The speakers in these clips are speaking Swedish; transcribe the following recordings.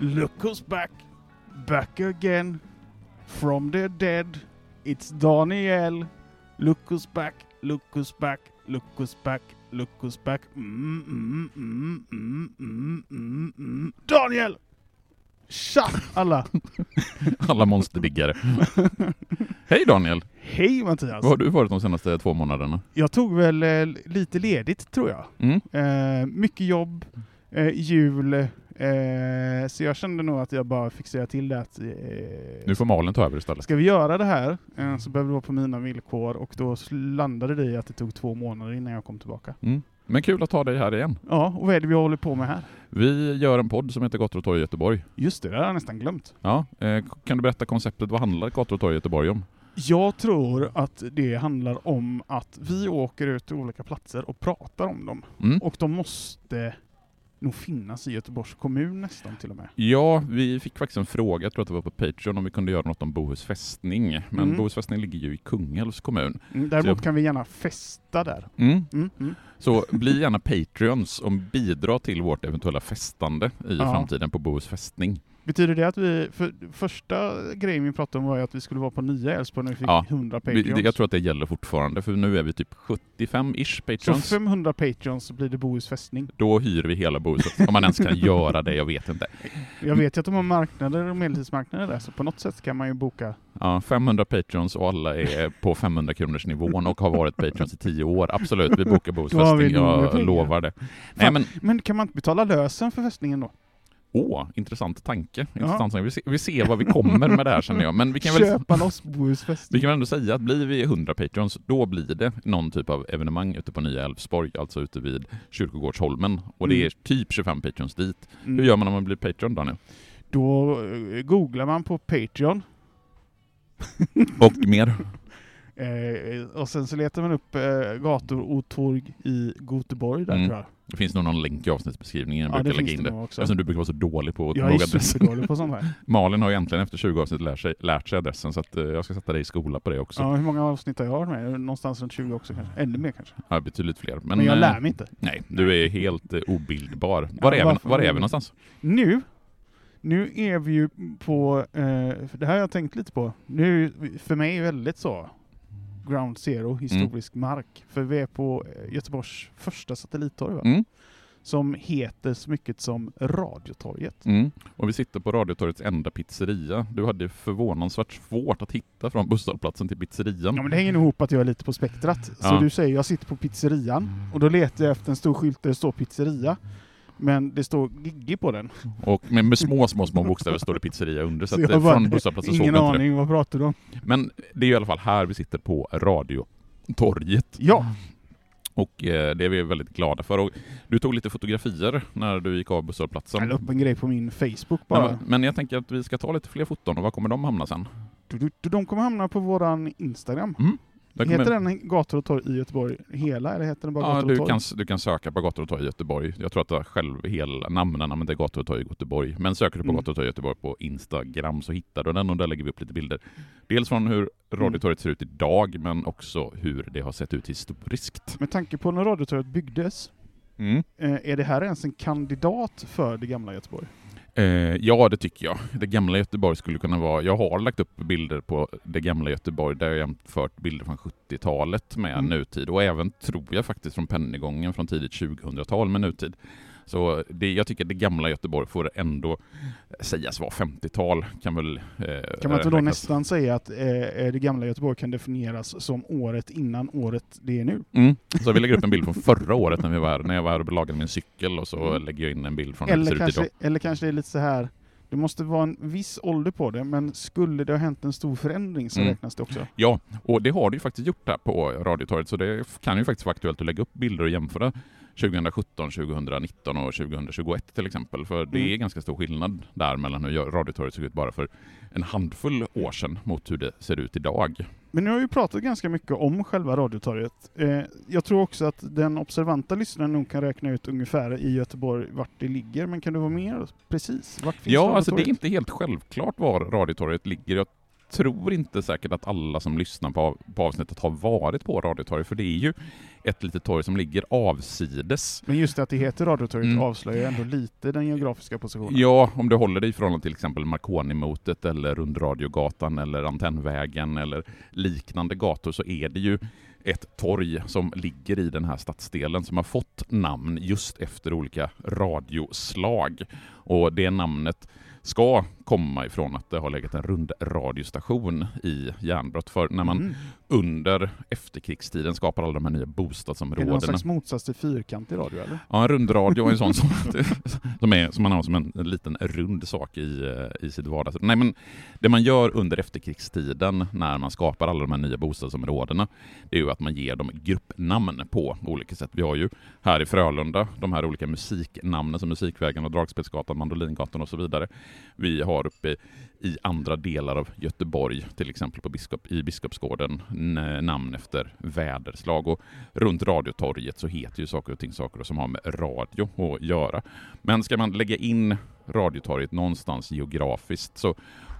look who's back. Back again. From the dead. It's Daniel. Look who's back. Look who's back. Look who's back. Look who's back. Mm, mm, mm, mm, mm, mm, mm. Daniel! Tja alla! Alla monsterbyggare. Hej Daniel! Hej Mattias! Var har du varit de senaste två månaderna? Jag tog väl eh, lite ledigt tror jag. Mm. Eh, mycket jobb, eh, jul, eh, så jag kände nog att jag bara fick säga till det att eh, Nu får Malin ta över istället. ska vi göra det här eh, så behöver det vara på mina villkor och då landade det i att det tog två månader innan jag kom tillbaka. Mm. Men kul att ha dig här igen. Ja, och vad är det vi håller på med här? Vi gör en podd som heter Gator och torg i Göteborg. Just det, det har jag nästan glömt. Ja, eh, kan du berätta konceptet? Vad handlar Gator och torg i Göteborg om? Jag tror att det handlar om att vi åker ut till olika platser och pratar om dem. Mm. Och de måste nog finnas i Göteborgs kommun nästan till och med. Ja, vi fick faktiskt en fråga, jag tror att det var på Patreon, om vi kunde göra något om Bohus fästning. Men Mm. Bohus fästning ligger ju i Kungälvs kommun. Mm, däremot jag- kan vi gärna festa där. Mm. Mm, mm. Så bli gärna Patreons och bidra till vårt eventuella festande i Ja. framtiden på Bohus fästning. Betyder det att vi, för första grejen vi pratade om var ju att vi skulle vara på nya Älvsborg när vi fick Ja, 100 Vi, Patreons. jag tror att det gäller fortfarande, för nu är vi typ 75-ish så Patreons. 500 Patreons så blir det Bohus fästning. Då hyr vi hela Bohus, om man ens kan göra det, jag vet inte. Jag vet ju att de har marknader och medeltidsmarknader där, så på något sätt kan man ju boka. Ja, 500 Patreons och alla är på 500 kronors nivån och har varit Patreons i 10 år. Absolut, vi bokar Bohus fästning, jag lovar det. Nej men, Men kan man inte betala lösen för fästningen då? Åh, intressant tanke. Intressant tanke. Vi, ser, vi ser vad vi kommer med det här känner jag. Men vi kan väl Köpa loss Bohus Vi kan väl ändå säga att blir vi 100 Patreons, då blir det någon typ av evenemang ute på Nya Älvsborg, alltså ute vid Kyrkogårdsholmen. Och det Mm. är typ 25 Patreons dit. Mm. Hur gör man om man blir Patreon Daniel? Då eh, googlar man på Patreon Och mer? Eh, och sen så letar man upp eh, gator och torg i Göteborg där Mm. tror jag. Det finns nog någon länk i avsnittsbeskrivningen, jag Ja, det brukar lägga in det det. Eftersom du brukar vara så dålig på att Jag ihåg är adressen. superdålig på sånt här. Malin har ju egentligen efter 20 avsnitt lärt sig, lärt sig adressen, så att, eh, jag ska sätta dig i skola på det också. Ja, hur många avsnitt har jag varit med? Någonstans runt 20 också kanske? Ännu mer kanske? Ja, betydligt fler. Men, Men, jag eh, lär mig inte. Nej, du är helt eh, obildbar. Var, är, vi, var är vi någonstans? Nu, nu är vi ju på, eh, det här har jag tänkt lite på, nu är för mig väldigt så, ground zero, historisk mark. För vi är på eh, Göteborgs första satellittorg va? Mm. Som heter så mycket som Radiotorget. Mm. Och vi sitter på Radiotorgets enda pizzeria. Du hade förvånansvärt svårt att hitta från busshållplatsen till pizzerian. Ja men det hänger nog ihop att jag är lite på spektrat. Så Ja. du säger jag sitter på pizzerian och då letar jag efter en stor skylt där det står pizzeria. Men det står Giggi på den. Och med, med små, små, små bokstäver står det pizzeria under. Så, Så att, bara, från busshållplatsen såg Ingen det. aning, vad pratar du om? Men det är i alla fall här vi sitter på Radiotorget. Ja, Och eh, det är vi väldigt glada för. Och du tog lite fotografier när du gick av busshållplatsen. jag la upp en grej på min Facebook Nej, bara. men- Men jag tänker att vi ska ta lite fler foton och var kommer de hamna sen? De kommer hamna på våran Instagram. Där kommer- Heter den Gator och torg i Göteborg hela eller heter den bara Ja, Gator och du torg? kan, du kan söka på Gator och torg i Göteborg. Jag tror att det är själv hela namnen, men det är Gator och torg i Göteborg. Men söker du på Mm. Gator och torg i Göteborg på Instagram så hittar du den och där lägger vi upp lite bilder. Dels från hur Radiotorget ser ut idag, men också hur det har sett ut historiskt. Med tanke på när Radiotorget byggdes, Mm. eh, är det här ens en kandidat för det gamla Göteborg? Eh, ja, det tycker jag. Det gamla Göteborg skulle kunna vara... Jag har lagt upp bilder på det gamla Göteborg där jag jämfört bilder från 70-talet med Mm. nutid och även, tror jag faktiskt, från pennygången från tidigt 2000-tal med nutid. Så det, jag tycker det gamla Göteborg får ändå sägas vara 50-tal. Kan, väl, eh, Kan man inte då nästan säga att eh, det gamla Göteborg kan definieras som året innan året det är nu? Mm. Så vi lägger upp en bild från förra året när, vi var här, när jag var här och lagade min cykel och så Mm. lägger jag in en bild från hur det ser Eller ut idag. kanske, eller kanske det är lite så här det måste vara en viss ålder på det, men skulle det ha hänt en stor förändring så Mm. räknas det också. Ja, och det har det ju faktiskt gjort här på Radiotorget, så det kan ju faktiskt vara aktuellt att lägga upp bilder och jämföra 2017, 2019 och 2021 till exempel. För det Mm. är ganska stor skillnad där mellan hur Radiotorget såg ut bara för en handfull år sedan mot hur det ser ut idag. Men nu har vi pratat ganska mycket om själva Radiotorget. Eh, jag tror också att den observanta lyssnaren nog kan räkna ut ungefär i Göteborg vart det ligger, men kan du vara mer precis? Vart finns Ja, alltså det är inte helt självklart var Radiotorget ligger. Jag tror inte säkert att alla som lyssnar på, på avsnittet har varit på Radiotorget, för det är ju ett litet torg som ligger avsides. Men just det att det heter Radiotorget Mm. avslöjar ändå lite den geografiska positionen. Ja, om du håller dig i förhållande till exempel Marconi-motet eller Rundradiogatan eller Antennvägen eller liknande gator så är det ju ett torg som ligger i den här stadsdelen som har fått namn just efter olika radioslag. Och det namnet ska komma ifrån att det har legat en rundradiostation i Järnbrott. För när man Mm. under efterkrigstiden skapar alla de här nya Är det någon bostadsområdena slags motsats till fyrkantig radio eller? Ja, en rundradio är en sån som, som, är, som man har som en, en liten rund sak i, eh, i sitt vardags... Nej, men det man gör under efterkrigstiden när man skapar alla de här nya bostadsområdena, det är ju att man ger dem gruppnamn på olika sätt. Vi har ju här i Frölunda de här olika musiknamnen som Musikvägen och Dragspelsgatan, Mandolingatan och så vidare. Vi har uppe i andra delar av Göteborg, till exempel på Biskop, i Biskopsgården, namn efter väderslag. Och runt Radiotorget så heter ju saker och ting saker som har med radio att göra. Men ska man lägga in Radiotorget någonstans geografiskt så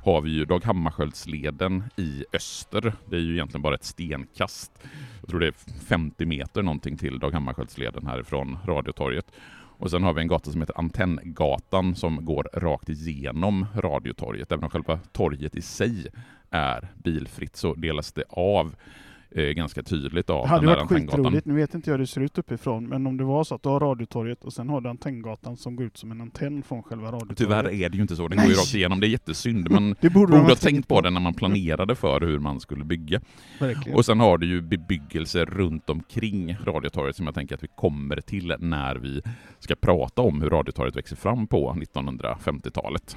har vi ju Dag Hammarskjöldsleden i öster. Det är ju egentligen bara ett stenkast. Jag tror det är 50 meter någonting till Dag Hammarskjöldsleden härifrån Radiotorget. Och sen har vi en gata som heter Antenngatan som går rakt igenom Radiotorget. Även om själva torget i sig är bilfritt så delas det av eh, ganska tydligt av Det hade den varit skitroligt, nu vet inte jag hur det ser ut uppifrån, men om det var så att du har Radiotorget och sen har du Antenngatan som går ut som en antenn från själva Radiotorget. Tyvärr är det ju inte så, den Nej. går ju rakt igenom. Det är jättesynd, men det borde, borde de ha ha tänkt på det när man planerade för hur man skulle bygga. Verkligen. Och sen har du ju bebyggelse runt omkring Radiotorget som jag tänker att vi kommer till när vi ska prata om hur Radiotorget växer fram på 1950-talet.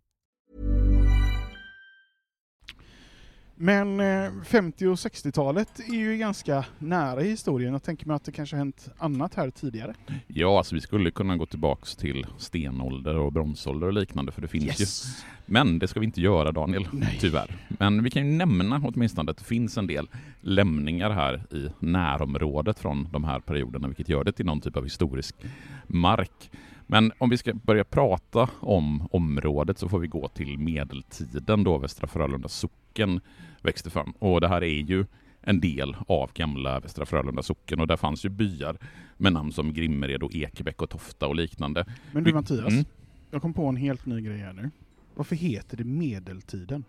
Men eh, 50 och 60-talet är ju ganska nära i historien. Jag tänker mig att det kanske hänt annat här tidigare. Ja, alltså vi skulle kunna gå tillbaks till stenålder och bronsålder och liknande, för det finns ju. Men det ska vi inte göra Daniel, tyvärr. Men vi kan ju nämna åtminstone att det finns en del lämningar här i närområdet från de här perioderna, vilket gör det till någon typ av historisk mark. Men om vi ska börja prata om området så får vi gå till medeltiden då Västra Frölunda socken växte fram. Och det här är ju en del av gamla Västra Frölunda socken och där fanns ju byar med namn som Grimmered och Ekebäck och Tofta och liknande. Men du Mattias, Mm. jag kom på en helt ny grej här nu. Varför heter det medeltiden?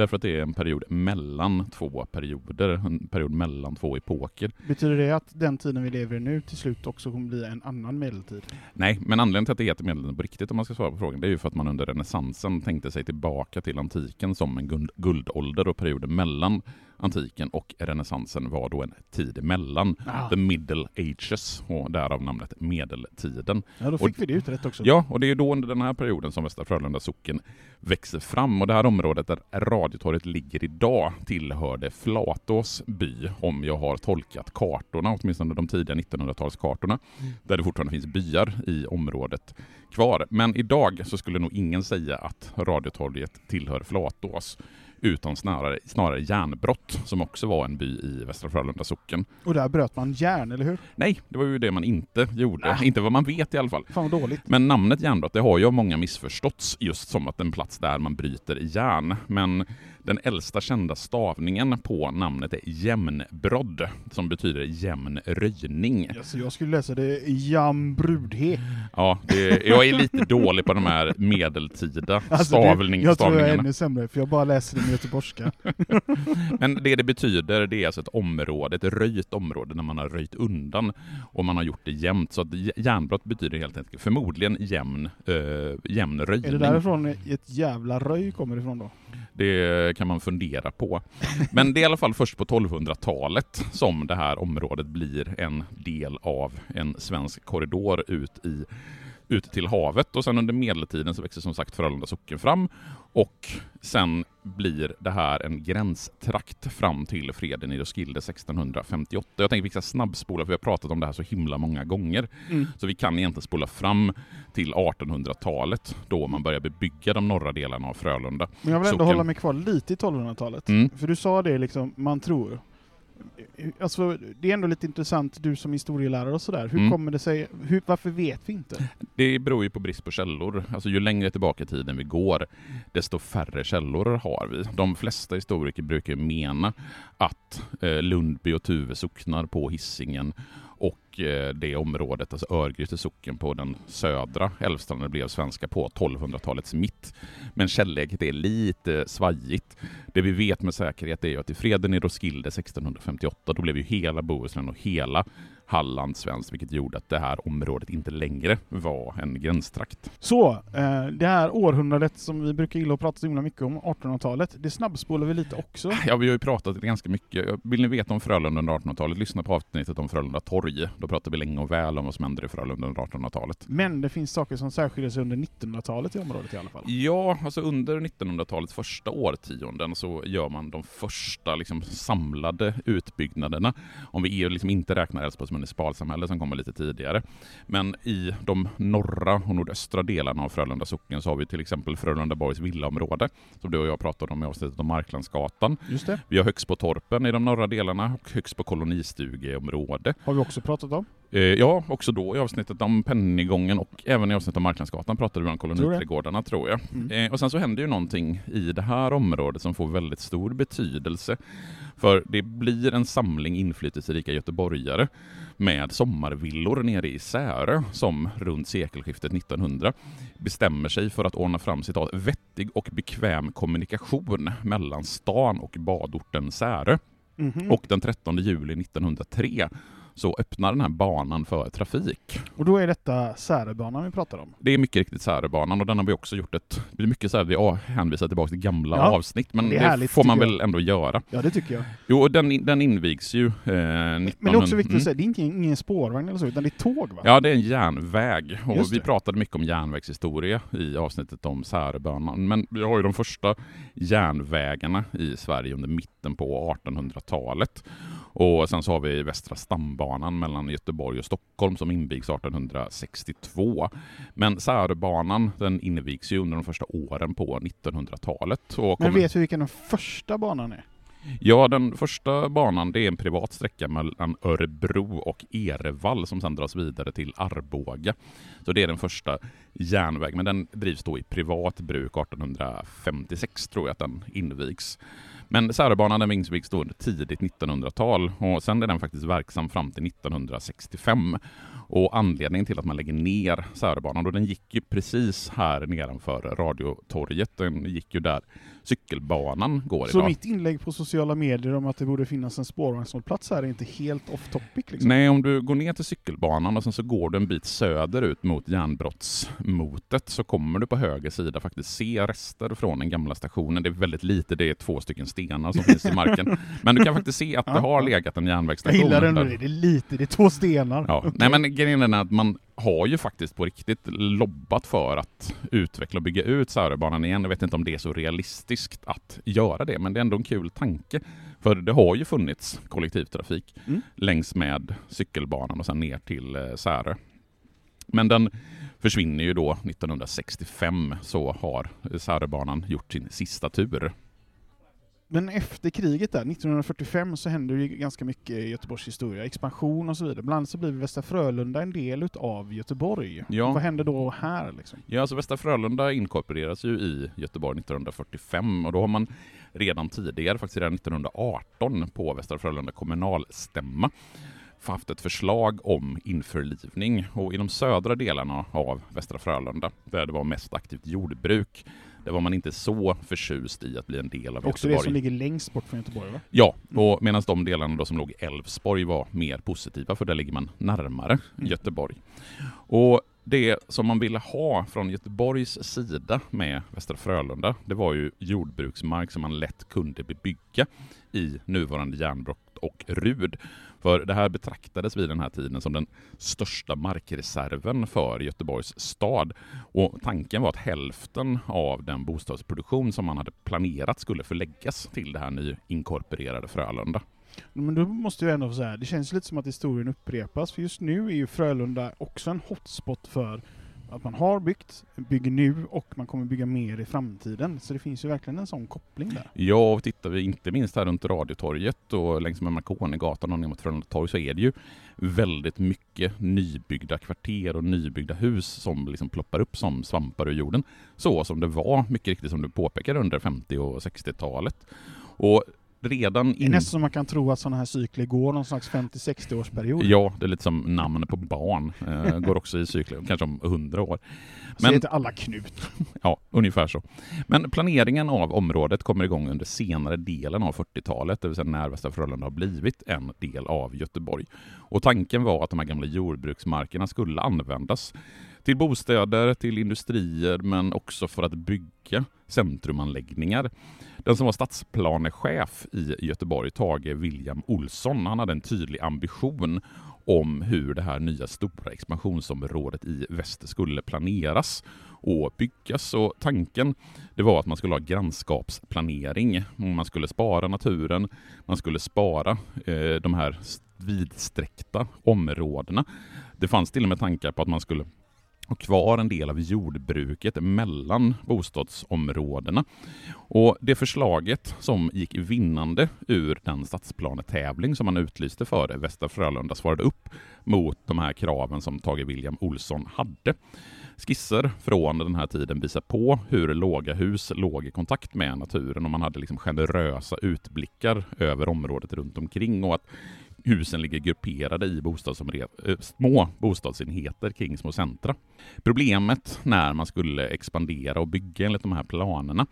Därför att det är en period mellan två perioder, en period mellan två epoker. Betyder det att den tiden vi lever i nu till slut också kommer bli en annan medeltid? Nej, men anledningen till att det heter medeltiden på riktigt om man ska svara på frågan, det är ju för att man under renässansen tänkte sig tillbaka till antiken som en guld, guldålder och perioden mellan antiken och renässansen var då en tid emellan. Ah. The Middle Ages och därav namnet medeltiden. Ja, då fick vi det utrett också. Ja, och det är då under den här perioden som Västra Frölunda socken växer fram och det här området där Radiotorget ligger idag tillhörde Flatås by, om jag har tolkat kartorna, åtminstone de tidiga 1900-talskartorna, där det fortfarande finns byar i området kvar. Men idag så skulle nog ingen säga att Radiotorget tillhör Flatås, utan snarare, snarare Järnbrott, som också var en by i Västra Frölunda socken. Och där bröt man järn, eller hur? Nej, det var ju det man inte gjorde. Inte vad man vet i alla fall. Fan vad dåligt. Men namnet järnbrott, det har ju av många missförståtts just som att en plats där man bryter järn. Men den äldsta kända stavningen på namnet är jämnbrodd, som betyder jämn röjning. Alltså, jag skulle läsa det jambrudhe. Ja, det, jag är lite dålig på de här medeltida Alltså, stavning, det, jag tror jag är stavningarna. ännu sämre, för jag bara läser det med göteborgska. Men det det betyder, det är alltså ett område, ett röjt område när man har röjt undan och man har gjort det jämnt. Så att järnbrott betyder helt enkelt förmodligen jämn, äh, jämn röjning. är det därifrån ett jävla röj kommer ifrån då? Det kan man fundera på. Men det är i alla fall först på 1200-talet som det här området blir en del av en svensk korridor ut, i, ut till havet. Och sen under medeltiden så växer som sagt Frölunda socken fram och sen blir det här en gränstrakt fram till freden i Roskilde 1658. Jag tänker vi ska snabbspola för vi har pratat om det här så himla många gånger. Mm. Så vi kan egentligen spola fram till 1800-talet då man börjar bebygga de norra delarna av Frölunda. Men jag vill ändå Socken. hålla mig kvar lite i 1200-talet. Mm. För du sa det liksom, man tror. Alltså, det är ändå lite intressant, du som historielärare och sådär. Hur Mm. kommer det sig, hur, varför vet vi inte? Det beror ju på brist på källor. Alltså ju längre tillbaka i tiden vi går, desto färre källor har vi. De flesta historiker brukar mena att eh, Lundby och Tuve socknar på Hisingen och eh, det området, alltså Örgryte socken på den södra älvstranden blev svenska på 1200-talets mitt. Men källäget är lite svajigt. Det vi vet med säkerhet är ju att i freden i Roskilde 1658, då blev ju hela Bohuslän och hela Halland svenskt, vilket gjorde att det här området inte längre var en gränstrakt. Så, eh, det här århundradet som vi brukar gilla att prata så himla mycket om, 1800-talet, det snabbspolar vi lite också. Ja, vi har ju pratat ganska mycket. Vill ni veta om Frölunda under 1800-talet, lyssna på avsnittet om Frölunda torg. Då pratar vi länge och väl om vad som händer i Frölunda under 1800-talet. Men det finns saker som särskiljer sig under 1900-talet i området i alla fall. Ja, alltså under 1900-talets första årtionden så gör man de första liksom, samlade utbyggnaderna. Om vi liksom inte räknar Älvsborgs municipalsamhälle som kommer lite tidigare. Men i de norra och nordöstra delarna av Frölunda socken så har vi till exempel Frölundaborgs villaområde, som du och jag pratade om i avsnittet om Marklandsgatan. Just det, Vi har högst på Torpen i de norra delarna och högst på kolonistugeområde. har vi också pratat om. Eh, ja, också då i avsnittet om Pennygången och även i avsnittet om Marklandsgatan pratade vi om koloniträdgårdarna tror jag. Mm. Eh, och sen så händer ju någonting i det här området som får väldigt stor betydelse. För det blir en samling inflytelserika göteborgare med sommarvillor nere i Särö som runt sekelskiftet 1900 bestämmer sig för att ordna fram citat vettig och bekväm kommunikation mellan stan och badorten Särö. Mhm. Och den 13 juli 1903 så öppnar den här banan för trafik. Och då är detta Särebanan vi pratar om. Det är mycket riktigt Särebanan och den har vi också gjort ett... Det blir mycket så här, vi hänvisar tillbaka till gamla Ja, avsnitt, men det det, är härligt, får man jag. väl ändå göra. Ja, det tycker jag. Jo, och den, den invigs ju eh, 1900... Men det är också viktigt Mm. att säga, det är inte, ingen spårvagn eller så, utan det är tåg va? Ja, det är en järnväg. Och vi det. pratade mycket om järnvägshistoria i avsnittet om Särebanan. Men vi har ju de första järnvägarna i Sverige under mitten på 1800-talet. Och sen så har vi Västra stambanan mellan Göteborg och Stockholm som invigs 1862. Men Särebanan den invigs ju under de första åren på 1900-talet. Och Men kommer- vet vi vilken den första banan är? Ja, den första banan det är en privat sträcka mellan Örebro och Erevall som sedan dras vidare till Arboga. Så det är den första järnväg, men den drivs då i privat bruk 1856 tror jag att den invigs. Men Särebanan den invigs då under tidigt 1900-tal och sen är den faktiskt verksam fram till 1965. Och anledningen till att man lägger ner Särebanan, och den gick ju precis här nedanför Radiotorget, den gick ju där cykelbanan går Så idag. mitt inlägg på sociala medier om att det borde finnas en spårvagnshållplats här är inte helt off topic liksom? Nej, om du går ner till cykelbanan och sen så går du en bit söderut mot järnbrottsmotet så kommer du på höger sida faktiskt se rester från den gamla stationen. Det är väldigt lite, det är två stycken stenar som finns i marken. Men du kan faktiskt se att det har legat en Jag järnvägsstation. gillar den nu, det är lite, det är två stenar. Ja. Okej. Nej men grejen är att man har ju faktiskt på riktigt lobbat för att utveckla och bygga ut Säröbanan igen. Jag vet inte om det är så realistiskt att göra det, men det är ändå en kul tanke. För det har ju funnits kollektivtrafik Mm. längs med cykelbanan och sen ner till eh, Särö. Men den försvinner ju då 1965 så har Säröbanan gjort sin sista tur. Men efter kriget där, 1945, så händer det ju ganska mycket i Göteborgs historia. Expansion och så vidare. Bland annat så blir Västra Frölunda en del utav Göteborg. Ja. Vad händer då här liksom? Ja, alltså Västra Frölunda inkorporeras ju i Göteborg 1945 och då har man redan tidigare, faktiskt redan 1918, på Västra Frölunda kommunalstämma haft ett förslag om införlivning och i de södra delarna av Västra Frölunda, där det var mest aktivt jordbruk, där var man inte så förtjust i att bli en del av Också det Göteborg. som ligger längst bort från Göteborg va? Ja, och medan de delarna då som låg i Älvsborg var mer positiva, för där ligger man närmare Göteborg. Och det som man ville ha från Göteborgs sida med Västra Frölunda, det var ju jordbruksmark som man lätt kunde bebygga i nuvarande järnbrott och Rud. För det här betraktades vid den här tiden som den största markreserven för Göteborgs stad. Och tanken var att hälften av den bostadsproduktion som man hade planerat skulle förläggas till det här nyinkorporerade Frölunda. Men då måste jag ändå få säga, det känns lite som att historien upprepas, för just nu är ju Frölunda också en hotspot för att man har byggt, bygger nu och man kommer bygga mer i framtiden. Så det finns ju verkligen en sån koppling där. Ja, och tittar vi inte minst här runt Radiotorget och längs med Marconigatan och ner mot Frölunda torg så är det ju väldigt mycket nybyggda kvarter och nybyggda hus som liksom ploppar upp som svampar ur jorden. Så som det var, mycket riktigt som du påpekar, under 50 och 60-talet. Och redan Det är in... nästan som man kan tro att sådana här cykler går någon slags 50-60 årsperiod. Ja, det är lite som namn på barn. Eh, går också i cykler, kanske om 100 år. Så heter alla Knut. Ja, ungefär så. Men planeringen av området kommer igång under senare delen av 40-talet, det vill säga när Västra Frölunda har blivit en del av Göteborg. Och tanken var att de här gamla jordbruksmarkerna skulle användas till bostäder, till industrier, men också för att bygga centrumanläggningar. Den som var stadsplanechef i Göteborg, Tage William Olsson, han hade en tydlig ambition om hur det här nya stora expansionsområdet i väster skulle planeras och byggas. Och tanken det var att man skulle ha grannskapsplanering. Man skulle spara naturen, man skulle spara eh, de här vidsträckta områdena. Det fanns till och med tankar på att man skulle ha kvar en del av jordbruket mellan bostadsområdena. Och det förslaget som gick vinnande ur den stadsplanetävling som man utlyste för Västra Frölunda svarade upp mot de här kraven som Tage William Olsson hade. Skisser från den här tiden visar på hur låga hus låg i kontakt med naturen och man hade liksom generösa utblickar över området runt omkring och att husen ligger grupperade i bostadsomre- eh, små bostadsenheter kring små centra. Problemet när man skulle expandera och bygga enligt de här planerna,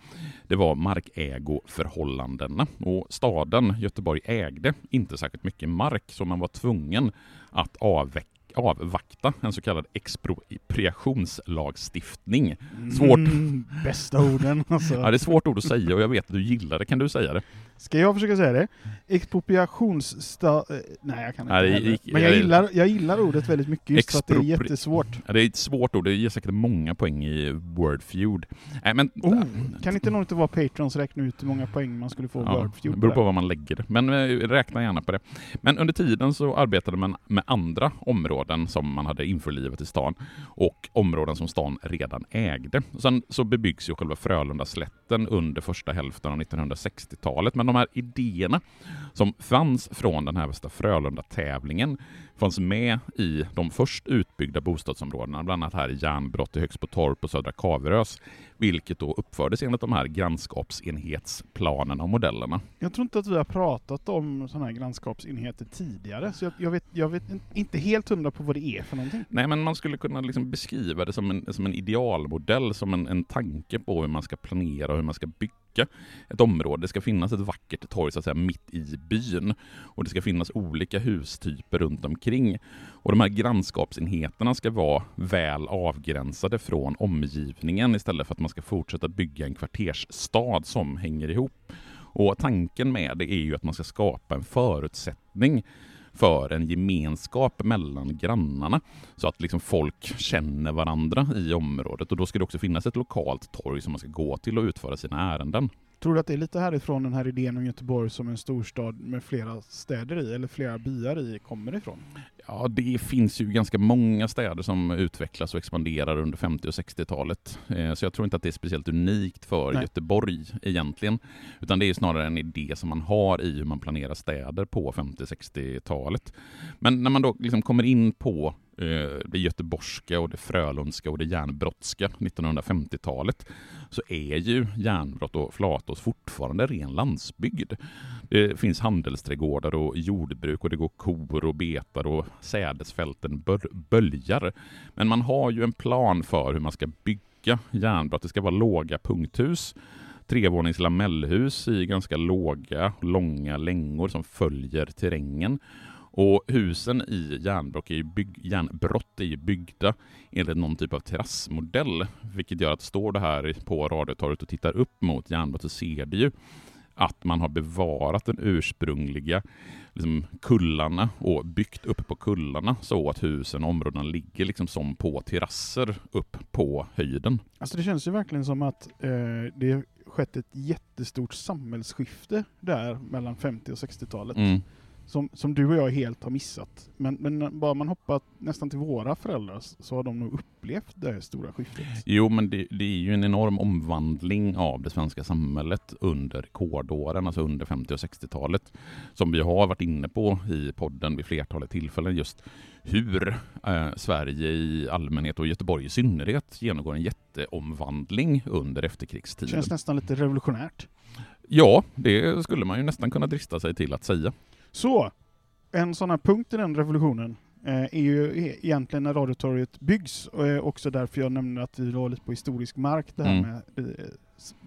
det var markägoförhållandena. Och staden Göteborg ägde inte särskilt mycket mark, så man var tvungen att avveckla avvakta en så kallad expropriationslagstiftning. Svårt. Mm, bästa orden alltså. Ja, det är svårt ord att säga och jag vet att du gillar det. Kan du säga det? Ska jag försöka säga det? Expropriationssta... eh, Nej, jag kan inte Nej, det gick- Men jag gillar, jag gillar ordet väldigt mycket just för att det är jättesvårt. Ja, det är ett svårt ord. Det ger säkert många poäng i Wordfeud. Nej, men... Oh, kan inte någon av våra patrons räkna ut hur många poäng man skulle få Ja, Wordfeud det beror på där? vad man lägger det. Men eh, räkna gärna på det. Men under tiden så arbetade man med andra områden som man hade införlivat i stan och områden som stan redan ägde. Sen så bebyggs ju själva Frölunda-slätten under första hälften av 1960-talet. Men de här idéerna som fanns från den här Västra Frölunda-tävlingen fanns med i de först utbyggda bostadsområdena, bland annat här i Järnbrott, i Högsbotorp och Södra Kaverös, vilket då uppfördes enligt de här grannskapsenhetsplanerna och modellerna. Jag tror inte att vi har pratat om sådana här grannskapsenheter tidigare, så jag, jag, vet, jag vet in- inte helt hundra på vad det är för någonting. Nej, men man skulle kunna liksom beskriva det som en, som en idealmodell, som en, en tanke på hur man ska planera och hur man ska bygga ett område. Det ska finnas ett vackert torg så att säga, mitt i byn och det ska finnas olika hustyper runt omkring. Och de här grannskapsenheterna ska vara väl avgränsade från omgivningen istället för att man ska fortsätta bygga en kvartersstad som hänger ihop. Och tanken med det är ju att man ska skapa en förutsättning för en gemenskap mellan grannarna så att liksom folk känner varandra i området och då ska det också finnas ett lokalt torg som man ska gå till och utföra sina ärenden. Tror du att det är lite härifrån den här idén om Göteborg som en storstad med flera städer i, eller flera byar i, kommer ifrån? Ja, det finns ju ganska många städer som utvecklas och expanderar under 50 och 60-talet. Eh, så jag tror inte att det är speciellt unikt för Nej. Göteborg egentligen. Utan det är snarare en idé som man har i hur man planerar städer på 50-60-talet. Men när man då liksom kommer in på Eh, det göteborgska och det frölundska och det järnbrottska 1950-talet så är ju järnbrott och Flatås fortfarande ren landsbygd. Det finns handelsträdgårdar och jordbruk och det går kor och betar och sädesfälten böljar. Men man har ju en plan för hur man ska bygga järnbrott. Det ska vara låga punkthus, trevånings lamellhus i ganska låga, långa längor som följer terrängen. Och husen i järnbrott är ju, bygg, järnbrott är ju byggda enligt någon typ av terrassmodell, vilket gör att står det här på Radiotorget och tittar upp mot järnbrott så ser det ju att man har bevarat den ursprungliga liksom, kullarna och byggt upp på kullarna så att husen och områdena ligger liksom som på terrasser upp på höjden. Alltså det känns ju verkligen som att eh, det skett ett jättestort samhällsskifte där mellan 50 och 60-talet. Mm. Som, som du och jag helt har missat. Men, men bara man hoppar nästan till våra föräldrar så har de nog upplevt det här stora skiftet. Jo, men det, det är ju en enorm omvandling av det svenska samhället under rekordåren, alltså under 50 och 60-talet, som vi har varit inne på i podden vid flertalet tillfällen, just hur eh, Sverige i allmänhet och Göteborg i synnerhet genomgår en jätteomvandling under Det efterkrigstiden. känns nästan lite revolutionärt. Ja, det skulle man ju nästan kunna drista sig till att säga. Så, en sån här punkt i den revolutionen eh, är ju e- egentligen när Radiotorget byggs, och är också därför jag nämnde att vi var lite på historisk mark, det här Mm. med, eh,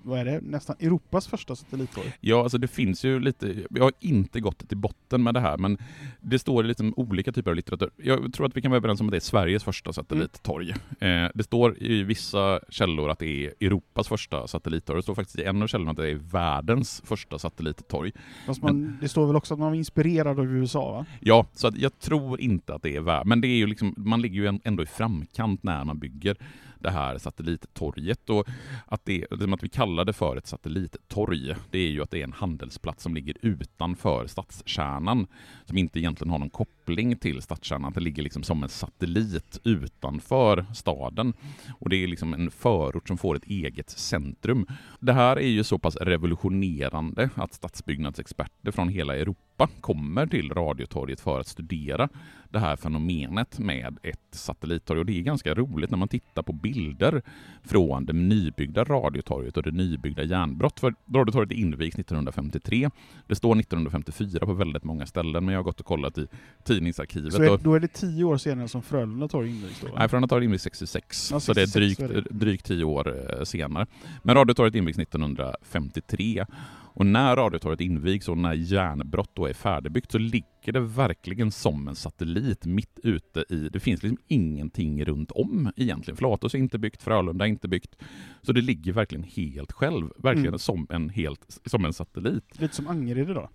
vad är det, nästan Europas första satellittorg. Ja, alltså det finns ju lite, jag har inte gått till botten med det här, men det står i liksom olika typer av litteratur. Jag tror att vi kan vara överens om att det är Sveriges första satellittorg. Eh, det står i vissa källor att det är Europas första satellittorg. Det står faktiskt i en av källorna att det är världens första satellittorg. Fast man, det står väl också att man var inspirerad av USA va? Ja, så jag tror inte att det är värd, men det är ju liksom, man ligger ju ändå i framkant när man bygger det här satellittorget och att, det, liksom att vi kallar det för ett satellittorg, det är ju att det är en handelsplats som ligger utanför stadskärnan, som inte egentligen har någon koppling till stadskärnan, det ligger liksom som en satellit utanför staden. Och det är liksom en förort som får ett eget centrum. Det här är ju så pass revolutionerande att stadsbyggnadsexperter från hela Europa kommer till Radiotorget för att studera det här fenomenet med ett satellittorg. Och det är ganska roligt när man tittar på bilder från det nybyggda Radiotorget och det nybyggda järnbrott. För Radiotorget invigs 1953. Det står 1954 på väldigt många ställen, men jag har gått och kollat i tidningsarkivet. Så är, då är det tio år senare som Frölunda torg invigs då? Nej, Radiotorget invigs 66, Ja, så det är 66 drygt, det. drygt tio år eh, senare. Men Radiotorget invigs 1953. Och när Radiotorget invigs och när järnbrott då är färdigbyggt så ligger det verkligen som en satellit mitt ute i... Det finns liksom ingenting runt om egentligen. Flatås är inte byggt, Frölunda är inte byggt. Så det ligger verkligen helt själv, verkligen Mm. som, en helt, som en satellit. Lite som Angered idag.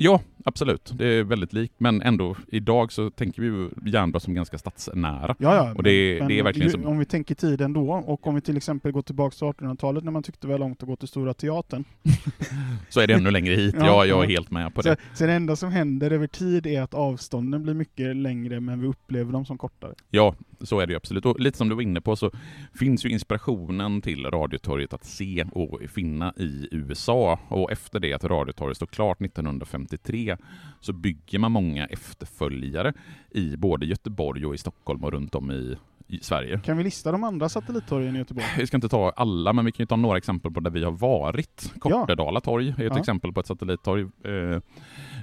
Ja, absolut. Det är väldigt likt, men ändå idag så tänker vi ju järnbrott som ganska stadsnära. Ja, ja. Och det- det är verkligen som- Om vi tänker tiden då, och om vi till exempel går tillbaka till 1800-talet när man tyckte det var långt att gå till Stora Teatern. Så är det ännu längre hit. Ja, Ja, jag är helt med på Så, det. så det enda som händer över tid är att avstånden blir mycket längre, men vi upplever dem som kortare. Ja, så är det ju absolut. Och lite som du var inne på så finns ju inspirationen till Radiotorget att se och finna i USA. Och efter det att Radiotorget står klart 1953 så bygger man många efterföljare i både Göteborg och i Stockholm och runt om i, Sverige. Kan vi lista de andra satellittorgen i Göteborg? Vi ska inte ta alla, men vi kan ju ta några exempel på där vi har varit. Kortedala torg är ett Ja. exempel på ett satellittorg.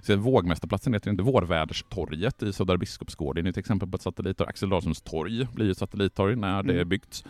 Vågmästarplatsen heter inte Vårväderstorget i Södra Biskopsgården är ett exempel på ett satellittorg. Axel Dahlströms torg blir ett satellittorg när det Mm. är byggt.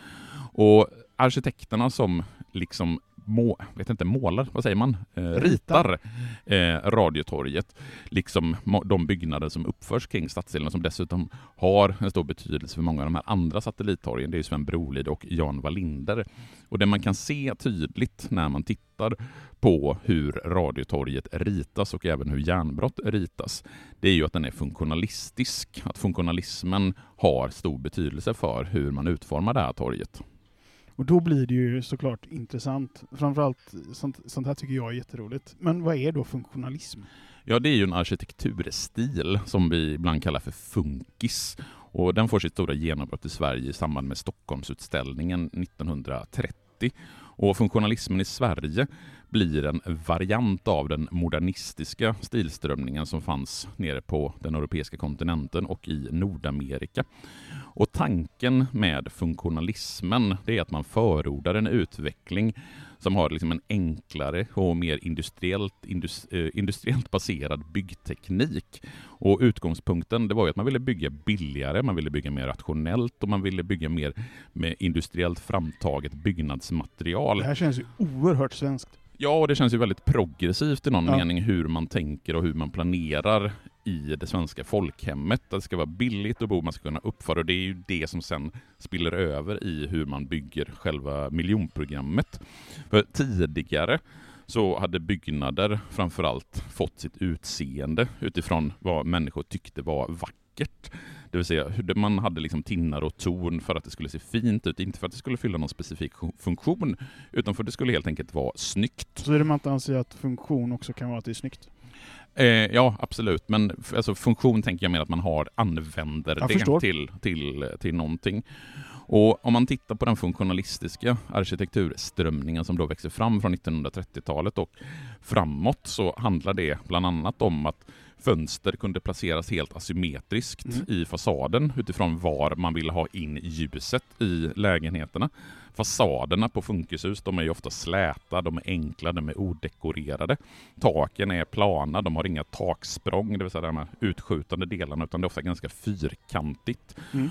Och arkitekterna som liksom må, vet inte, målar, vad säger man, eh, ritar eh, Radiotorget, liksom de byggnader som uppförs kring stadsdelen som dessutom har en stor betydelse för många av de här andra satellittorgen. Det är Sven Brolid och Jan Wallinder. Och det man kan se tydligt när man tittar på hur Radiotorget ritas och även hur järnbrott ritas, det är ju att den är funktionalistisk. Att funktionalismen har stor betydelse för hur man utformar det här torget. Och då blir det ju såklart intressant. Framförallt sånt, sånt här tycker jag är jätteroligt. Men vad är då funktionalism? Ja, det är ju en arkitekturstil som vi ibland kallar för funkis. Och den får sitt stora genombrott i Sverige i samband med Stockholmsutställningen 1930. Och funktionalismen i Sverige blir en variant av den modernistiska stilströmningen som fanns nere på den europeiska kontinenten och i Nordamerika. Och tanken med funktionalismen det är att man förordar en utveckling som har liksom en enklare och mer industriellt, eh, industriellt baserad byggteknik. Och utgångspunkten det var att man ville bygga billigare, man ville bygga mer rationellt och man ville bygga mer med industriellt framtaget byggnadsmaterial. Det här känns ju oerhört svenskt. Ja, och det känns ju väldigt progressivt i någon ja. mening hur man tänker och hur man planerar i det svenska folkhemmet. Det ska vara billigt att bo, man ska kunna uppföra och det är ju det som sen spiller över i hur man bygger själva miljonprogrammet. För tidigare så hade byggnader framförallt fått sitt utseende utifrån vad människor tyckte var vackert. Det vill säga, man hade liksom tinnar och torn för att det skulle se fint ut, inte för att det skulle fylla någon specifik funktion, utan för att det skulle helt enkelt vara snyggt. Så är det man inte anser att funktion också kan vara att det är snyggt? Eh, ja, absolut. Men alltså, funktion tänker jag mer att man har, använder jag det förstår. till, till, till någonting. Och om man tittar på den funktionalistiska arkitekturströmningen som då växer fram från 1930-talet och framåt så handlar det bland annat om att fönster kunde placeras helt asymmetriskt mm. i fasaden utifrån var man ville ha in ljuset i lägenheterna. Fasaderna på funkishus de är ju ofta släta, de är enkla, de är odekorerade. Taken är plana, de har inga taksprång, det vill säga de här utskjutande delarna, utan det är ofta ganska fyrkantigt. Mm.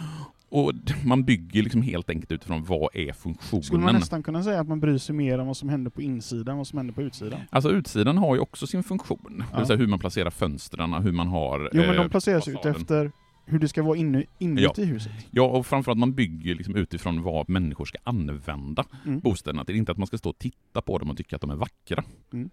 Och man bygger liksom helt enkelt utifrån vad är funktionen. Skulle man nästan kunna säga att man bryr sig mer om vad som händer på insidan än vad som händer på utsidan? Alltså utsidan har ju också sin funktion. Ja. Det vill säga hur man placerar fönstren, hur man har Jo men de eh, placeras ut efter hur det ska vara inne, inuti ja. huset. Ja, och framförallt man bygger liksom utifrån vad människor ska använda mm. bostäderna till. Inte att man ska stå och titta på dem och tycka att de är vackra. Mm.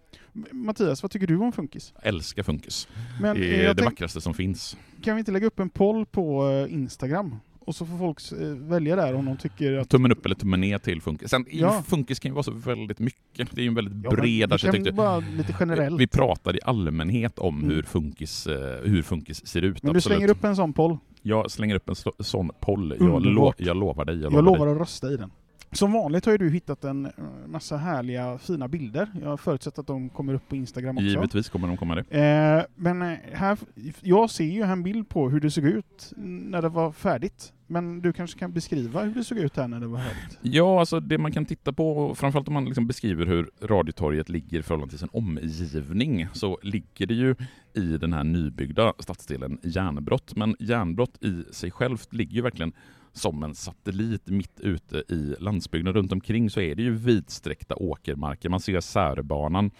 Mattias, vad tycker du om funkis? Jag älskar funkis. Men, det är det tänk... vackraste som finns. Kan vi inte lägga upp en poll på eh, Instagram och så får folk eh, välja där om de tycker att... Tummen upp eller tummen ner till funkis. Sen, ja. funkis kan ju vara så väldigt mycket. Det är ju en väldigt ja, bred arkitektur. bara lite generellt. Vi pratar i allmänhet om mm. hur, funkis, eh, hur funkis ser ut. Men du slänger upp en sån poll? Jag slänger upp en sån poll. Jag, lo jag lovar dig. Jag, jag lovar, dig. att rösta i den. Som vanligt har ju du hittat en eh, massa härliga, fina bilder. Jag förutsätter att de kommer upp på Instagram också. Givetvis kommer de komma det. Eh, men här, jag ser ju en bild på hur det såg ut när det var färdigt. Men du kanske kan beskriva hur det såg ut här när det var högt? Ja, alltså det man kan titta på, framförallt om man liksom beskriver hur Radiotorget ligger i förhållande till sin omgivning, så ligger det ju i den här nybyggda stadsdelen Järnbrott. Men Järnbrott i sig självt ligger ju verkligen som en satellit mitt ute i landsbygden. Runt omkring så är det ju vidsträckta åkermarker. Man ser Särbanan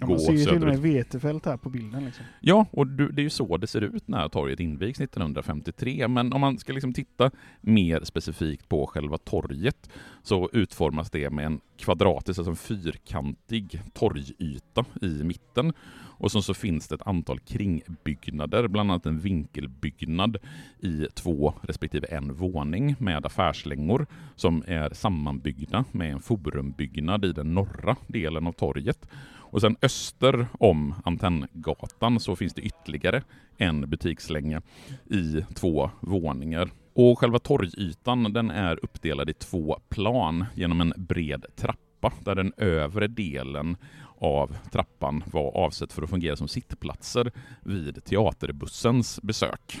ja, gå Man ser ju till och med vetefält här på bilden. Liksom. Ja, och det är ju så det ser ut när torget invigs 1953. Men om man ska liksom titta mer specifikt på själva torget så utformas det med en kvadratisk, alltså en fyrkantig torgyta i mitten. Och så, så finns det ett antal kringbyggnader, bland annat en vinkelbyggnad i två respektive en våning med affärslängor som är sammanbyggda med en forumbyggnad i den norra delen av torget. Och sen öster om Antenngatan så finns det ytterligare en butikslänga i två våningar. Och själva torgytan den är uppdelad i två plan genom en bred trappa där den övre delen av trappan var avsett för att fungera som sittplatser vid teaterbussens besök.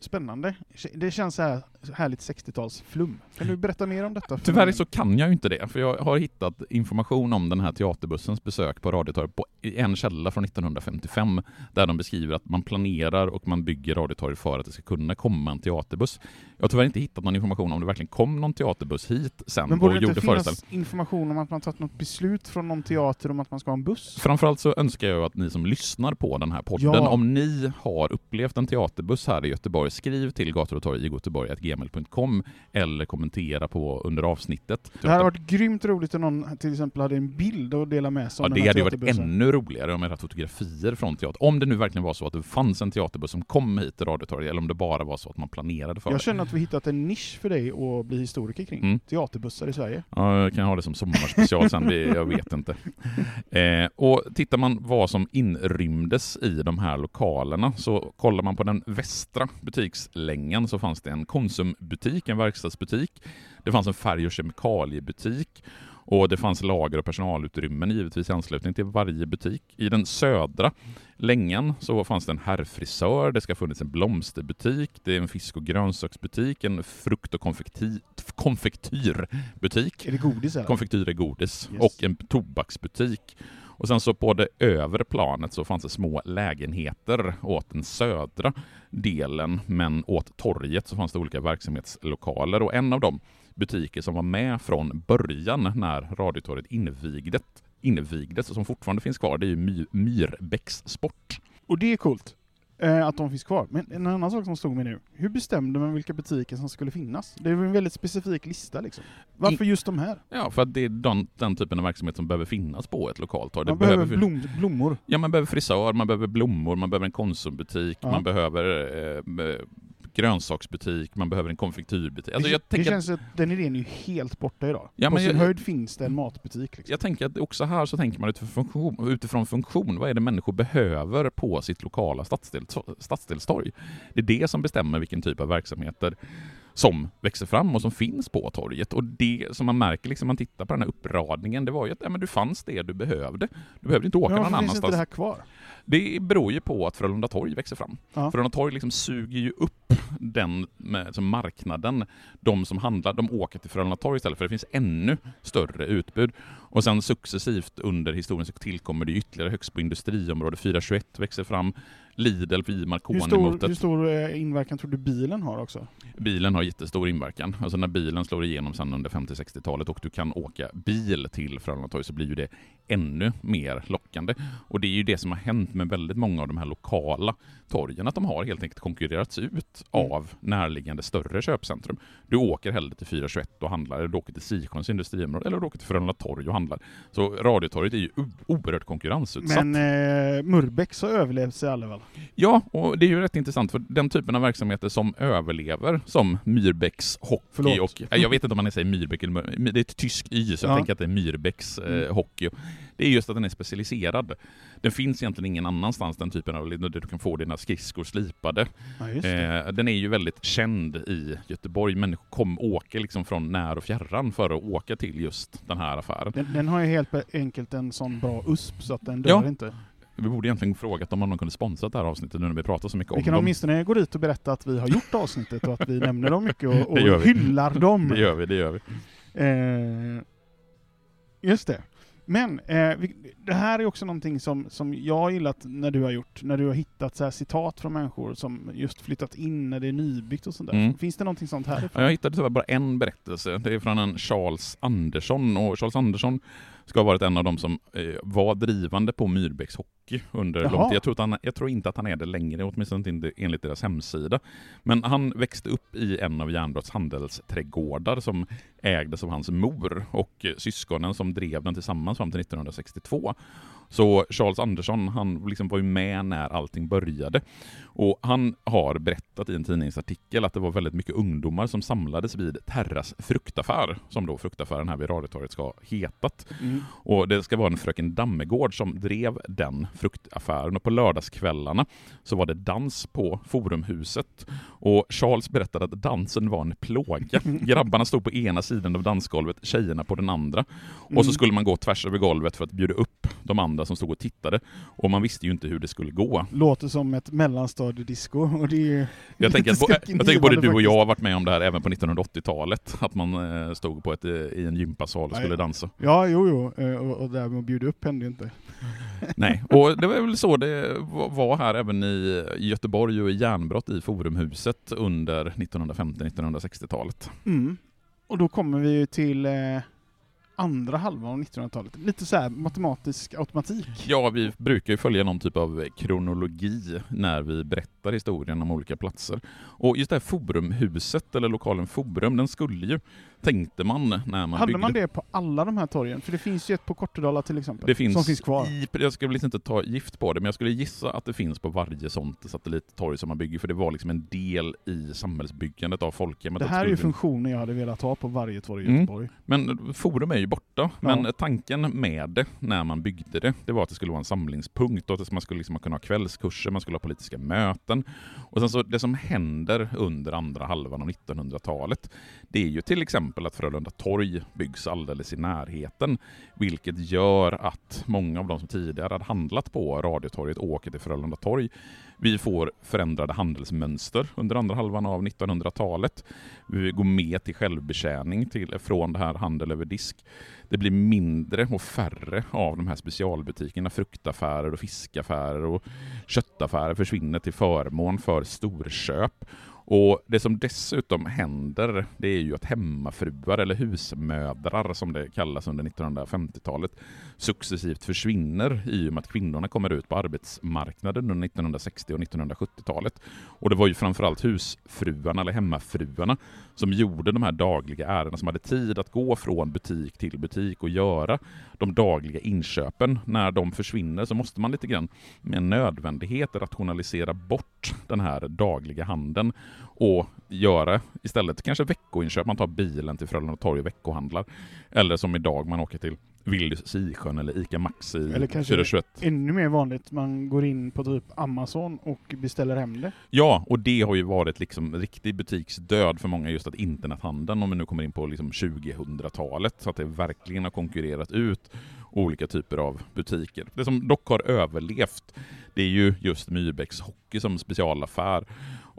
Spännande. Det känns så här härligt 60-talsflum. Kan du berätta mer om detta? Tyvärr så kan jag ju inte det, för jag har hittat information om den här teaterbussens besök på Radiotorget på en källa från 1955, där de beskriver att man planerar och man bygger Radiotorget för att det ska kunna komma en teaterbuss. Jag har tyvärr inte hittat någon information om det verkligen kom någon teaterbuss hit sen Men borde och det inte finnas information om att man tagit något beslut från någon teater om att man ska ha en buss? Framförallt så önskar jag att ni som lyssnar på den här podden, Ja. om ni har upplevt en teaterbuss här i Göteborg, skriv till gator och torg i göteborg.gmail.com eller kommentera på under avsnittet. Det hade varit grymt roligt om någon till exempel hade en bild att dela med sig Ja, om det den hade varit ännu roligare om jag hade fotografier från teater. Om det nu verkligen var så att det fanns en teaterbuss som kom hit till Radiotorget, eller om det bara var så att man planerade för Jag det. känner att vi hittat en nisch för dig att bli historiker kring. Mm. Teaterbussar i Sverige. Ja, jag kan ha det som sommarspecial sen, jag vet inte. Eh, och tittar man vad som inrymdes i de här lokalerna, så kollar man på den västra butikslängan så fanns det en Konsumbutik, en verkstadsbutik. Det fanns en färg och kemikaliebutik. Och det fanns lager och personalutrymmen givetvis i anslutning till varje butik. I den södra längan så fanns det en herrfrisör, det ska ha funnits en blomsterbutik, det är en fisk och grönsaksbutik, en frukt och konfekti- konfektyrbutik. Är det godis eller? Konfektyr är godis. Yes. Och en tobaksbutik. Och sen så på det övre planet så fanns det små lägenheter åt den södra delen, men åt torget så fanns det olika verksamhetslokaler och en av de butiker som var med från början när Radiotorget invigdes, invigdes och som fortfarande finns kvar, det är ju My- Myrbäcks Sport. Och det är coolt. Eh, att de finns kvar. Men en annan sak som stod mig nu. Hur bestämde man vilka butiker som skulle finnas? Det är väl en väldigt specifik lista liksom. Varför just de här? Ja, för att det är den, den typen av verksamhet som behöver finnas på ett lokalt torg. Man behöver fin- blom, blommor. Ja, man behöver frisör, man behöver blommor, man behöver en Konsumbutik, Ja. man behöver eh, eh, grönsaksbutik, man behöver en konfektyrbutik. Alltså det, det tänker att, känns att den idén är ju helt borta idag. Ja, På men sin jag- höjd finns det en matbutik. Liksom. jag tänker att också här så tänker man utifrån funktion, utifrån funktion. Vad är det människor behöver på sitt lokala stadsdel, stadsdelstorg? Det är det som bestämmer vilken typ av verksamheter som växer fram och som finns på torget. Och det som man märker liksom, man tittar på den här uppradningen, det var ju att ja, men du fanns det du behövde. Du behövde inte åka Men någon varför finns inte annanstans. det här kvar? Det beror ju på att Frölunda torg växer fram. Ja. Frölunda torg liksom suger ju upp den alltså marknaden. De som handlar, de åker till Frölunda torg istället för det finns ännu större utbud. Och sen successivt under historien så tillkommer det ytterligare högst på industriområde. 421 växer fram. Lidl Hur Marconi stor, mot hur ett. stor eh, inverkan tror du bilen har också? Bilen har jättestor inverkan. Alltså när bilen slår igenom sen under 50-60-talet och du kan åka bil till Frölunda torg så blir ju det ännu mer lockande. Och det är ju det som har hänt med väldigt många av de här lokala torgen, att de har helt enkelt konkurrerats ut Mm. av närliggande större köpcentrum. Du åker hellre till 421 och handlar, eller du åker till Sisjöns industriområde, eller du åker till Frölunda torg och handlar. Så Radiotorget är ju oerhört konkurrensutsatt. Men eh, Murbex har överlevt sig alla väl? Ja, och det är ju rätt intressant för den typen av verksamheter som överlever, som Myrbäcks hockey Förlåt. och... Jag vet inte om man säger Myrbeck eller Mör- det är ett tyskt y, så jag Ja. tänker att det är Myrbäcks eh, Mm. hockey. Det är just att den är specialiserad. Den finns egentligen ingen annanstans, den typen av... Där du kan få dina skridskor slipade. Ja. Eh, den är ju väldigt känd i Göteborg. Människor kom, åker liksom från när och fjärran för att åka till just den här affären. Den, den har ju helt enkelt en sån bra USP så att den dör Ja. inte. Vi borde egentligen frågat om någon kunde sponsra det här avsnittet nu när vi pratar så mycket Vi om kan dem. åtminstone gå dit och berätta att vi har gjort avsnittet och att vi nämner dem mycket och, och vi. hyllar dem. Det gör vi, det gör vi. Eh, just det. Men eh, vi, det här är också någonting som, som jag har gillat när du har gjort, när du har hittat så här citat från människor som just flyttat in när det är nybyggt och sånt där. Mm. Finns det någonting sånt Ja, härifrån? Jag hittade tyvärr bara en berättelse. Det är från en Charles Andersson och Charles Andersson ska ha varit en av de som eh, var drivande på Myrbäcks hockey under Jaha. lång tid. Jag tror, att han, jag tror inte att han är det längre, åtminstone inte enligt deras hemsida. Men han växte upp i en av Järnbrotts handelsträdgårdar som ägdes av hans mor och syskonen som drev den tillsammans fram till 1962. Så Charles Andersson, han liksom var ju med när allting började. Och han har berättat i en tidningsartikel att det var väldigt mycket ungdomar som samlades vid Terras fruktaffär, som då fruktaffären här vid Radiotorget ska ha hetat. Mm. Och det ska vara en fröken Dammegård som drev den fruktaffären. Och på lördagskvällarna så var det dans på Forumhuset. Och Charles berättade att dansen var en plåga. Grabbarna stod på ena sidan av dansgolvet, tjejerna på den andra. Och så Mm. skulle man gå tvärs över golvet för att bjuda upp de andra enda som stod och tittade. Och man visste ju inte hur det skulle gå. Låter som ett mellanstadiedisco och det är Jag tänker, att, jag tänker både du och jag har varit med om det här även på 1980-talet. Att man eh, stod på ett, eh, i en gympasal och skulle dansa. Ja, jo, jo. eh, Och, och det där med att bjuda upp hände ju inte. Nej, och det var väl så det va- var här även i Göteborg och i järnbrott i Forumhuset under 1950-1960-talet. Mm. Och då kommer vi ju till eh, andra halvan av 1900-talet. Lite så här matematisk automatik. Ja, vi brukar ju följa någon typ av kronologi när vi berättar historien om olika platser. Och just det här Forumhuset, eller lokalen Forum, den skulle ju, tänkte man när man Hade byggde man det på alla de här torgen? För det finns ju ett på Kortedala till exempel. Det finns, som finns kvar. I, jag väl liksom inte ta gift på det, men jag skulle gissa att det finns på varje sånt satellittorg som man bygger, för det var liksom en del i samhällsbyggandet av folkhemmet. Det här är ju skulle funktionen jag hade velat ha på varje torg i Mm. Göteborg. Men Forum är ju borta. Men tanken med det, när man byggde det, det var att det skulle vara en samlingspunkt och att man skulle liksom kunna ha kvällskurser, man skulle ha politiska möten. Och sen så det som händer under andra halvan av 1900-talet, det är ju till exempel att Frölunda torg byggs alldeles i närheten, vilket gör att många av de som tidigare hade handlat på Radiotorget åker till Frölunda torg. Vi får förändrade handelsmönster under andra halvan av 1900-talet. Vi går med till självbetjäning till, från det här handel över disk. Det blir mindre och färre av de här specialbutikerna. Fruktaffärer och fiskaffärer och köttaffärer försvinner till förmån för storköp. Och Det som dessutom händer, det är ju att hemmafruar, eller husmödrar som det kallas under 1950-talet, successivt försvinner i och med att kvinnorna kommer ut på arbetsmarknaden under 1960 och 1970-talet. Och det var ju framförallt husfruarna, eller hemmafruarna, som gjorde de här dagliga ärendena, som hade tid att gå från butik till butik och göra de dagliga inköpen. När de försvinner så måste man lite grann med nödvändighet rationalisera bort den här dagliga handeln och göra istället kanske veckoinköp. Man tar bilen till Frölunda torg och veckohandlar. Eller som idag, man åker till Willys Sisjön eller ICA Maxi Eller kanske 421. ännu mer vanligt, man går in på typ Amazon och beställer hem det. Ja, och det har ju varit liksom riktig butiksdöd för många, just att internethandeln, om vi nu kommer in på liksom 2000-talet, så att det verkligen har konkurrerat ut olika typer av butiker. Det som dock har överlevt, det är ju just Myrbäcks Hockey som specialaffär.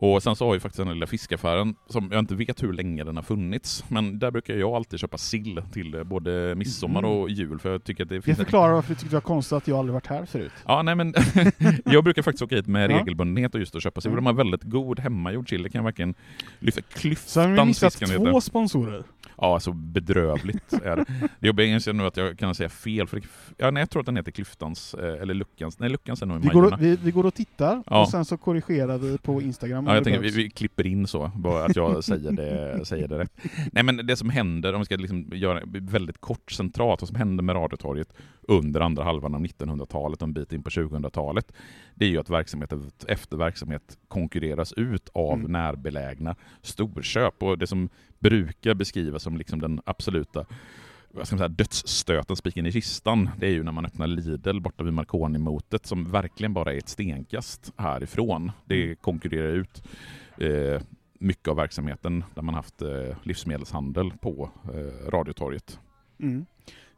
Och sen så har ju faktiskt den lilla fiskaffären, som jag inte vet hur länge den har funnits, men där brukar jag alltid köpa sill till både midsommar Mhm. och jul, för jag tycker att det Det finns... förklarar varför du tyckte det var konstigt att jag aldrig varit här förut. Ja, nej men jag brukar faktiskt åka hit med regelbundenhet och just att köpa sill. Mm. De har väldigt god hemmagjord sill. Det kan jag verkligen lyfta. Så har vi Klyftan missat heter. två sponsorer. Ja, alltså bedrövligt är det. Det jobbiga är nu att jag kan säga fel, för ja, nej, jag tror att den heter Klyftans, eh, eller Luckans, nej Luckans är nog i Vi går, Majorna. och, vi, vi går och tittar Ja. och sen så korrigerar vi på Instagram Ja, jag tänker vi, vi klipper in så, bara att jag säger det, säger det rätt. Nej men det som händer, om vi ska liksom göra väldigt kort centralt, vad som hände med Radiotorget under andra halvan av 1900-talet och en bit in på 2000-talet, det är ju att verksamhet efter verksamhet konkurreras ut av Mm. närbelägna storköp. Och det som brukar beskrivas som liksom den absoluta vad ska man säga, dödsstöten, spiken i kistan, det är ju när man öppnar Lidl borta vid Marconi-motet som verkligen bara är ett stenkast härifrån. Det konkurrerar ut eh, mycket av verksamheten där man haft eh, livsmedelshandel på eh, Radiotorget. Mm.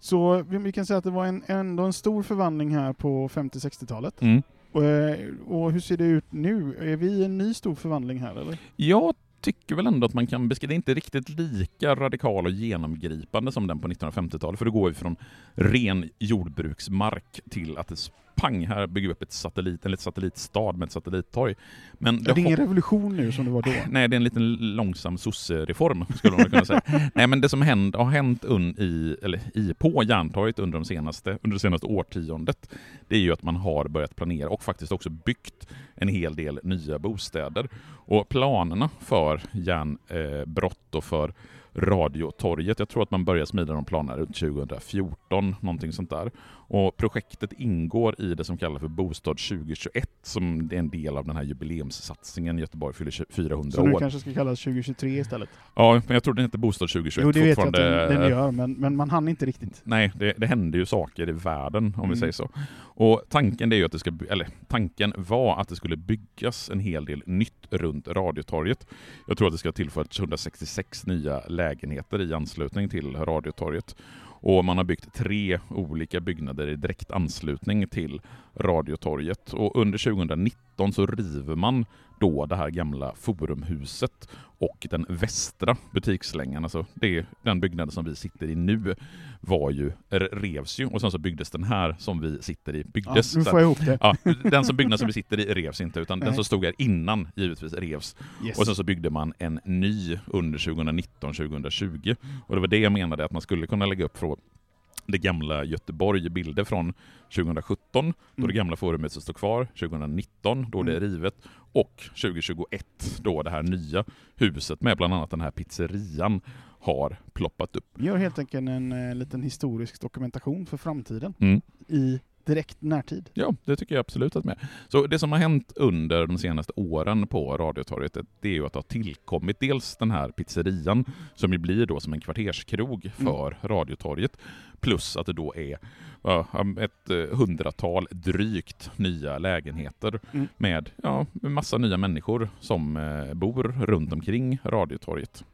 Så vi, vi kan säga att det var en, ändå en stor förvandling här på 50-60-talet. Mm. Och, eh, och hur ser det ut nu? Är vi i en ny stor förvandling här eller? Jag tycker väl ändå att man kan beskriva, det är inte riktigt lika radikal och genomgripande som den på 1950-talet, för det går ju från ren jordbruksmark till att det pang, här bygger vi upp ett satellit, eller ett satellitstad med ett satellittorg. Men Det är ingen revolution nu som det var då. Nej, det är en liten långsam sossereform skulle man kunna säga. Nej, men det som hänt, har hänt un, i, eller i, på Järntorget under, de senaste, under det senaste årtiondet, det är ju att man har börjat planera och faktiskt också byggt en hel del nya bostäder. Och planerna för järnbrott och för Radiotorget, jag tror att man börjar smida de planerna runt 2014, någonting sånt där. Och projektet ingår i det som kallas för Bostad 2021, som är en del av den här jubileumssatsningen Göteborg fyller 400 Så nu år. kanske ska kallas 2023 istället. Ja, men jag tror den heter Bostad 2021 Jo, det vet jag att den, den gör, men, men man hann inte riktigt. Nej, det, det händer ju saker i världen om vi Mm. säger så. Och tanken det är att det ska, eller tanken var att det skulle byggas en hel del nytt runt Radiotorget. Jag tror att det ska ha tillförts 166 nya lägenheter i anslutning till Radiotorget. Och man har byggt tre olika byggnader i direkt anslutning till Radiotorget. Och under 2019 så river man då det här gamla forumhuset och den västra butikslängan, alltså det, den byggnaden som vi sitter i nu, var ju, revs ju och sen så byggdes den här som vi sitter i, byggdes. Ja, nu får jag ihop det. Ja, den som byggnaden som vi sitter i revs inte, utan den Nej. som stod här innan givetvis revs. Yes. Och sen så byggde man en ny under 2019-2020. Och det var det jag menade, att man skulle kunna lägga upp från det gamla Göteborg, bilder från 2017, då det gamla forumet står kvar, 2019, då det är rivet, och 2021, då det här nya huset med bland annat den här pizzerian har ploppat upp. Vi gör helt enkelt en eh, liten historisk dokumentation för framtiden Mm. i direkt närtid. Ja, det tycker jag absolut att med. Så det som har hänt under de senaste åren på Radiotorget, det är ju att det har tillkommit dels den här pizzerian, som ju blir då som en kvarterskrog för Radiotorget, plus att det då är ett eh, hundratal drygt nya lägenheter Mm. med ja, massa nya människor som eh, bor runt omkring Radiotorget.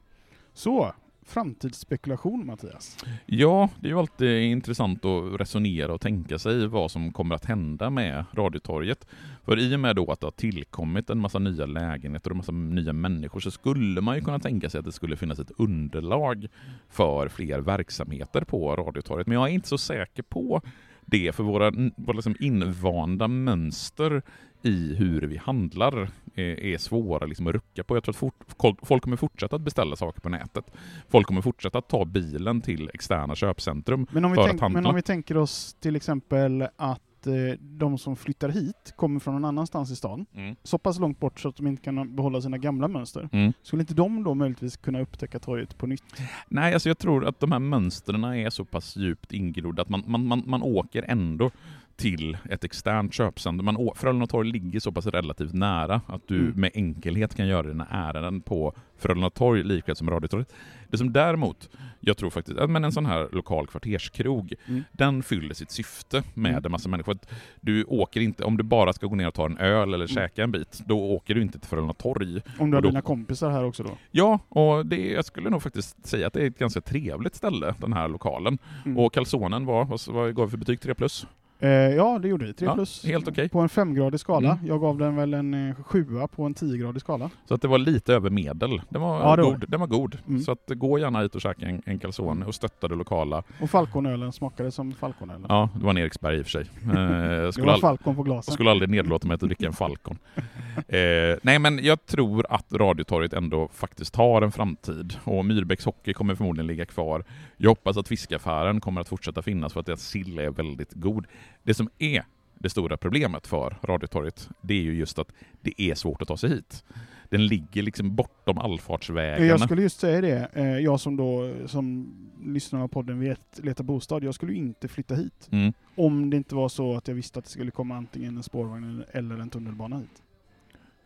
Så, framtidsspekulation Mattias. Ja, det är ju alltid intressant att resonera och tänka sig vad som kommer att hända med Radiotorget. För i och med då att det har tillkommit en massa nya lägenheter och en massa nya människor så skulle man ju kunna tänka sig att det skulle finnas ett underlag för fler verksamheter på Radiotorget. Men jag är inte så säker på det, för våra, våra liksom invanda mönster i hur vi handlar är, är svåra liksom att rucka på. Jag tror att fort, folk kommer fortsätta att beställa saker på nätet. Folk kommer fortsätta att ta bilen till externa köpcentrum Men om, vi för tänk, att handla. men om vi tänker oss till exempel att eh, de som flyttar hit kommer från någon annanstans i stan, Mm. så pass långt bort så att de inte kan behålla sina gamla mönster. Mm. Skulle inte de då möjligtvis kunna upptäcka torget på nytt? Nej, alltså jag tror att de här mönstren är så pass djupt ingrodda att man, man, man, man åker ändå till ett externt köpcentrum. Man Frölunda torg ligger så pass relativt nära att du Mm. med enkelhet kan göra dina ärenden på Frölunda torg likväl som Radiotorget. Det som däremot, jag tror faktiskt, att men en sån här lokal kvarterskrog, Mm. den fyller sitt syfte med Mm. en massa människor. Du åker inte, om du bara ska gå ner och ta en öl eller käka en bit, då åker du inte till Frölunda torg. Om du har då- dina kompisar här också då? Ja, och det, jag skulle nog faktiskt säga att det är ett ganska trevligt ställe, den här lokalen. Mm. Och kalsonen var, vad, vad gav vi för betyg? 3 plus? Eh, ja, det gjorde vi. 3 Ja, plus. helt okej. På en femgradig skala. Mm. Jag gav den väl en eh, sjua på en tiogradig skala. Så att det var lite över medel. Den var Ja, det var god. Den var god. Mm. Så att gå gärna hit och käka en, en calzone och stötta det lokala. Och Falconölen smakade som Falconölen. Ja, det var en Eriksberg i och för sig. Eh, jag det skulle, var Falcon på jag glasen. skulle aldrig nedlåta mig att dricka en Falcon. Eh, nej, men jag tror att Radiotorget ändå faktiskt har en framtid. Och Myrbäcks Hockey kommer förmodligen ligga kvar. Jag hoppas att fiskaffären kommer att fortsätta finnas för att deras sill är väldigt god. Det som är det stora problemet för Radiotorget, det är ju just att det är svårt att ta sig hit. Den ligger liksom bortom allfartsvägarna. Jag skulle just säga det, eh, jag som då som lyssnar av podden vet letar bostad, jag skulle ju inte flytta hit. Mm. Om det inte var så att jag visste att det skulle komma antingen en spårvagn eller en tunnelbana hit.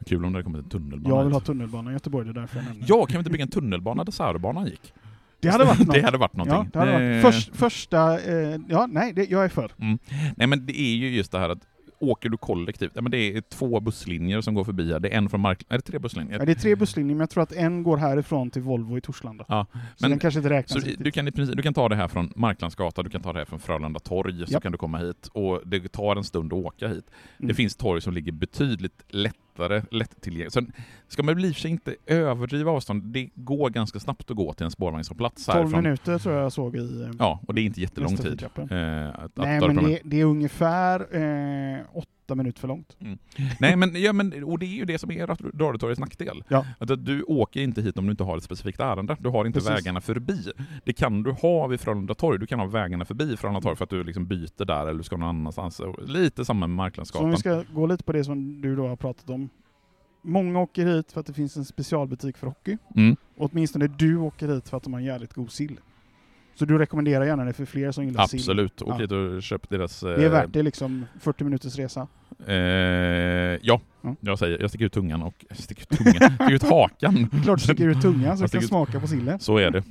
Kul om det hade kommit en tunnelbana Jag vill hit. ha tunnelbana i Göteborg, det är därför jag nämner. Ja, kan vi inte bygga en tunnelbana där Säröbanan gick? Det hade varit något. det hade varit någonting. Ja, hade varit. Eh, Först, första, eh, ja nej, det, jag är för. Nej men det är ju just det här att åker du kollektivt, ja, men det är två busslinjer som går förbi här. Det är en från Mark... Är det tre busslinjer? Ja, det är tre busslinjer, men jag tror att en går härifrån till Volvo i Torslanda. Ja, Så men- den kanske inte Så räknas riktigt. du kan, i princip, du kan ta det här från Marklandsgatan, du kan ta det här från Frölunda torg, så kan du komma hit. Och det tar en stund att åka hit. Mm. Det finns torg som ligger betydligt lättare, lättillgängligt. Så ska man väl i och för sig inte överdriva avstånd, det går ganska snabbt att gå till en spårvagnshållplats 12 härifrån. minuter tror jag jag såg i... Ja, och det är inte jättelång tid. Eh, att, att Nej, ta men det, det är ungefär eh, åtta minuter för långt. Nej, men, ja, men och det är ju det som är Radiotorgets nackdel. Ja. Att, du åker inte hit om du inte har ett specifikt ärende. Du har inte Precis. vägarna förbi. Det kan du ha vid Frölunda torg. Du kan ha vägarna förbi Frölunda torg för att du liksom byter där eller du ska någon annanstans. Lite samma med Så om Marklandsgatan. vi ska gå lite på det som du då har pratat om. Många åker hit för att det finns en specialbutik för hockey. Mm. Och åtminstone du åker hit för att de har jävligt god sill. Så du rekommenderar gärna det för fler som gillar sill. Absolut. Åk Ja. hit och köp deras... Det är värt det liksom, 40 minuters resa. Eh, ja, Ja. jag säger, jag sticker ut tungan och... Sticker ut tungan? sticker ut hakan. Klart du sticker ut tungan så du kan ut- smaka på sillen. Så är det.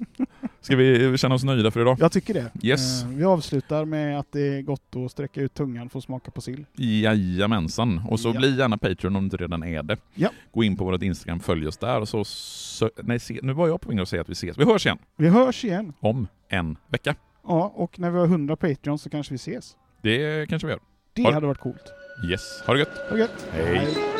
Ska vi känna oss nöjda för idag? Jag tycker det. Yes. Eh, vi avslutar med att det är gott att sträcka ut tungan för att smaka på sill. Jajamensan. Och så Ja. bli gärna Patreon om du inte redan är det. Ja. Gå in på vårt Instagram, följ oss där och så... sö- nej, se, nu var jag på väg att säga att vi ses. Vi hörs igen Vi hörs igen. om en vecka. Ja, och när vi har 100 Patreons så kanske vi ses. Det kanske vi gör. Det hade varit coolt. Yes, ha det gött! Ha det gött. Hej.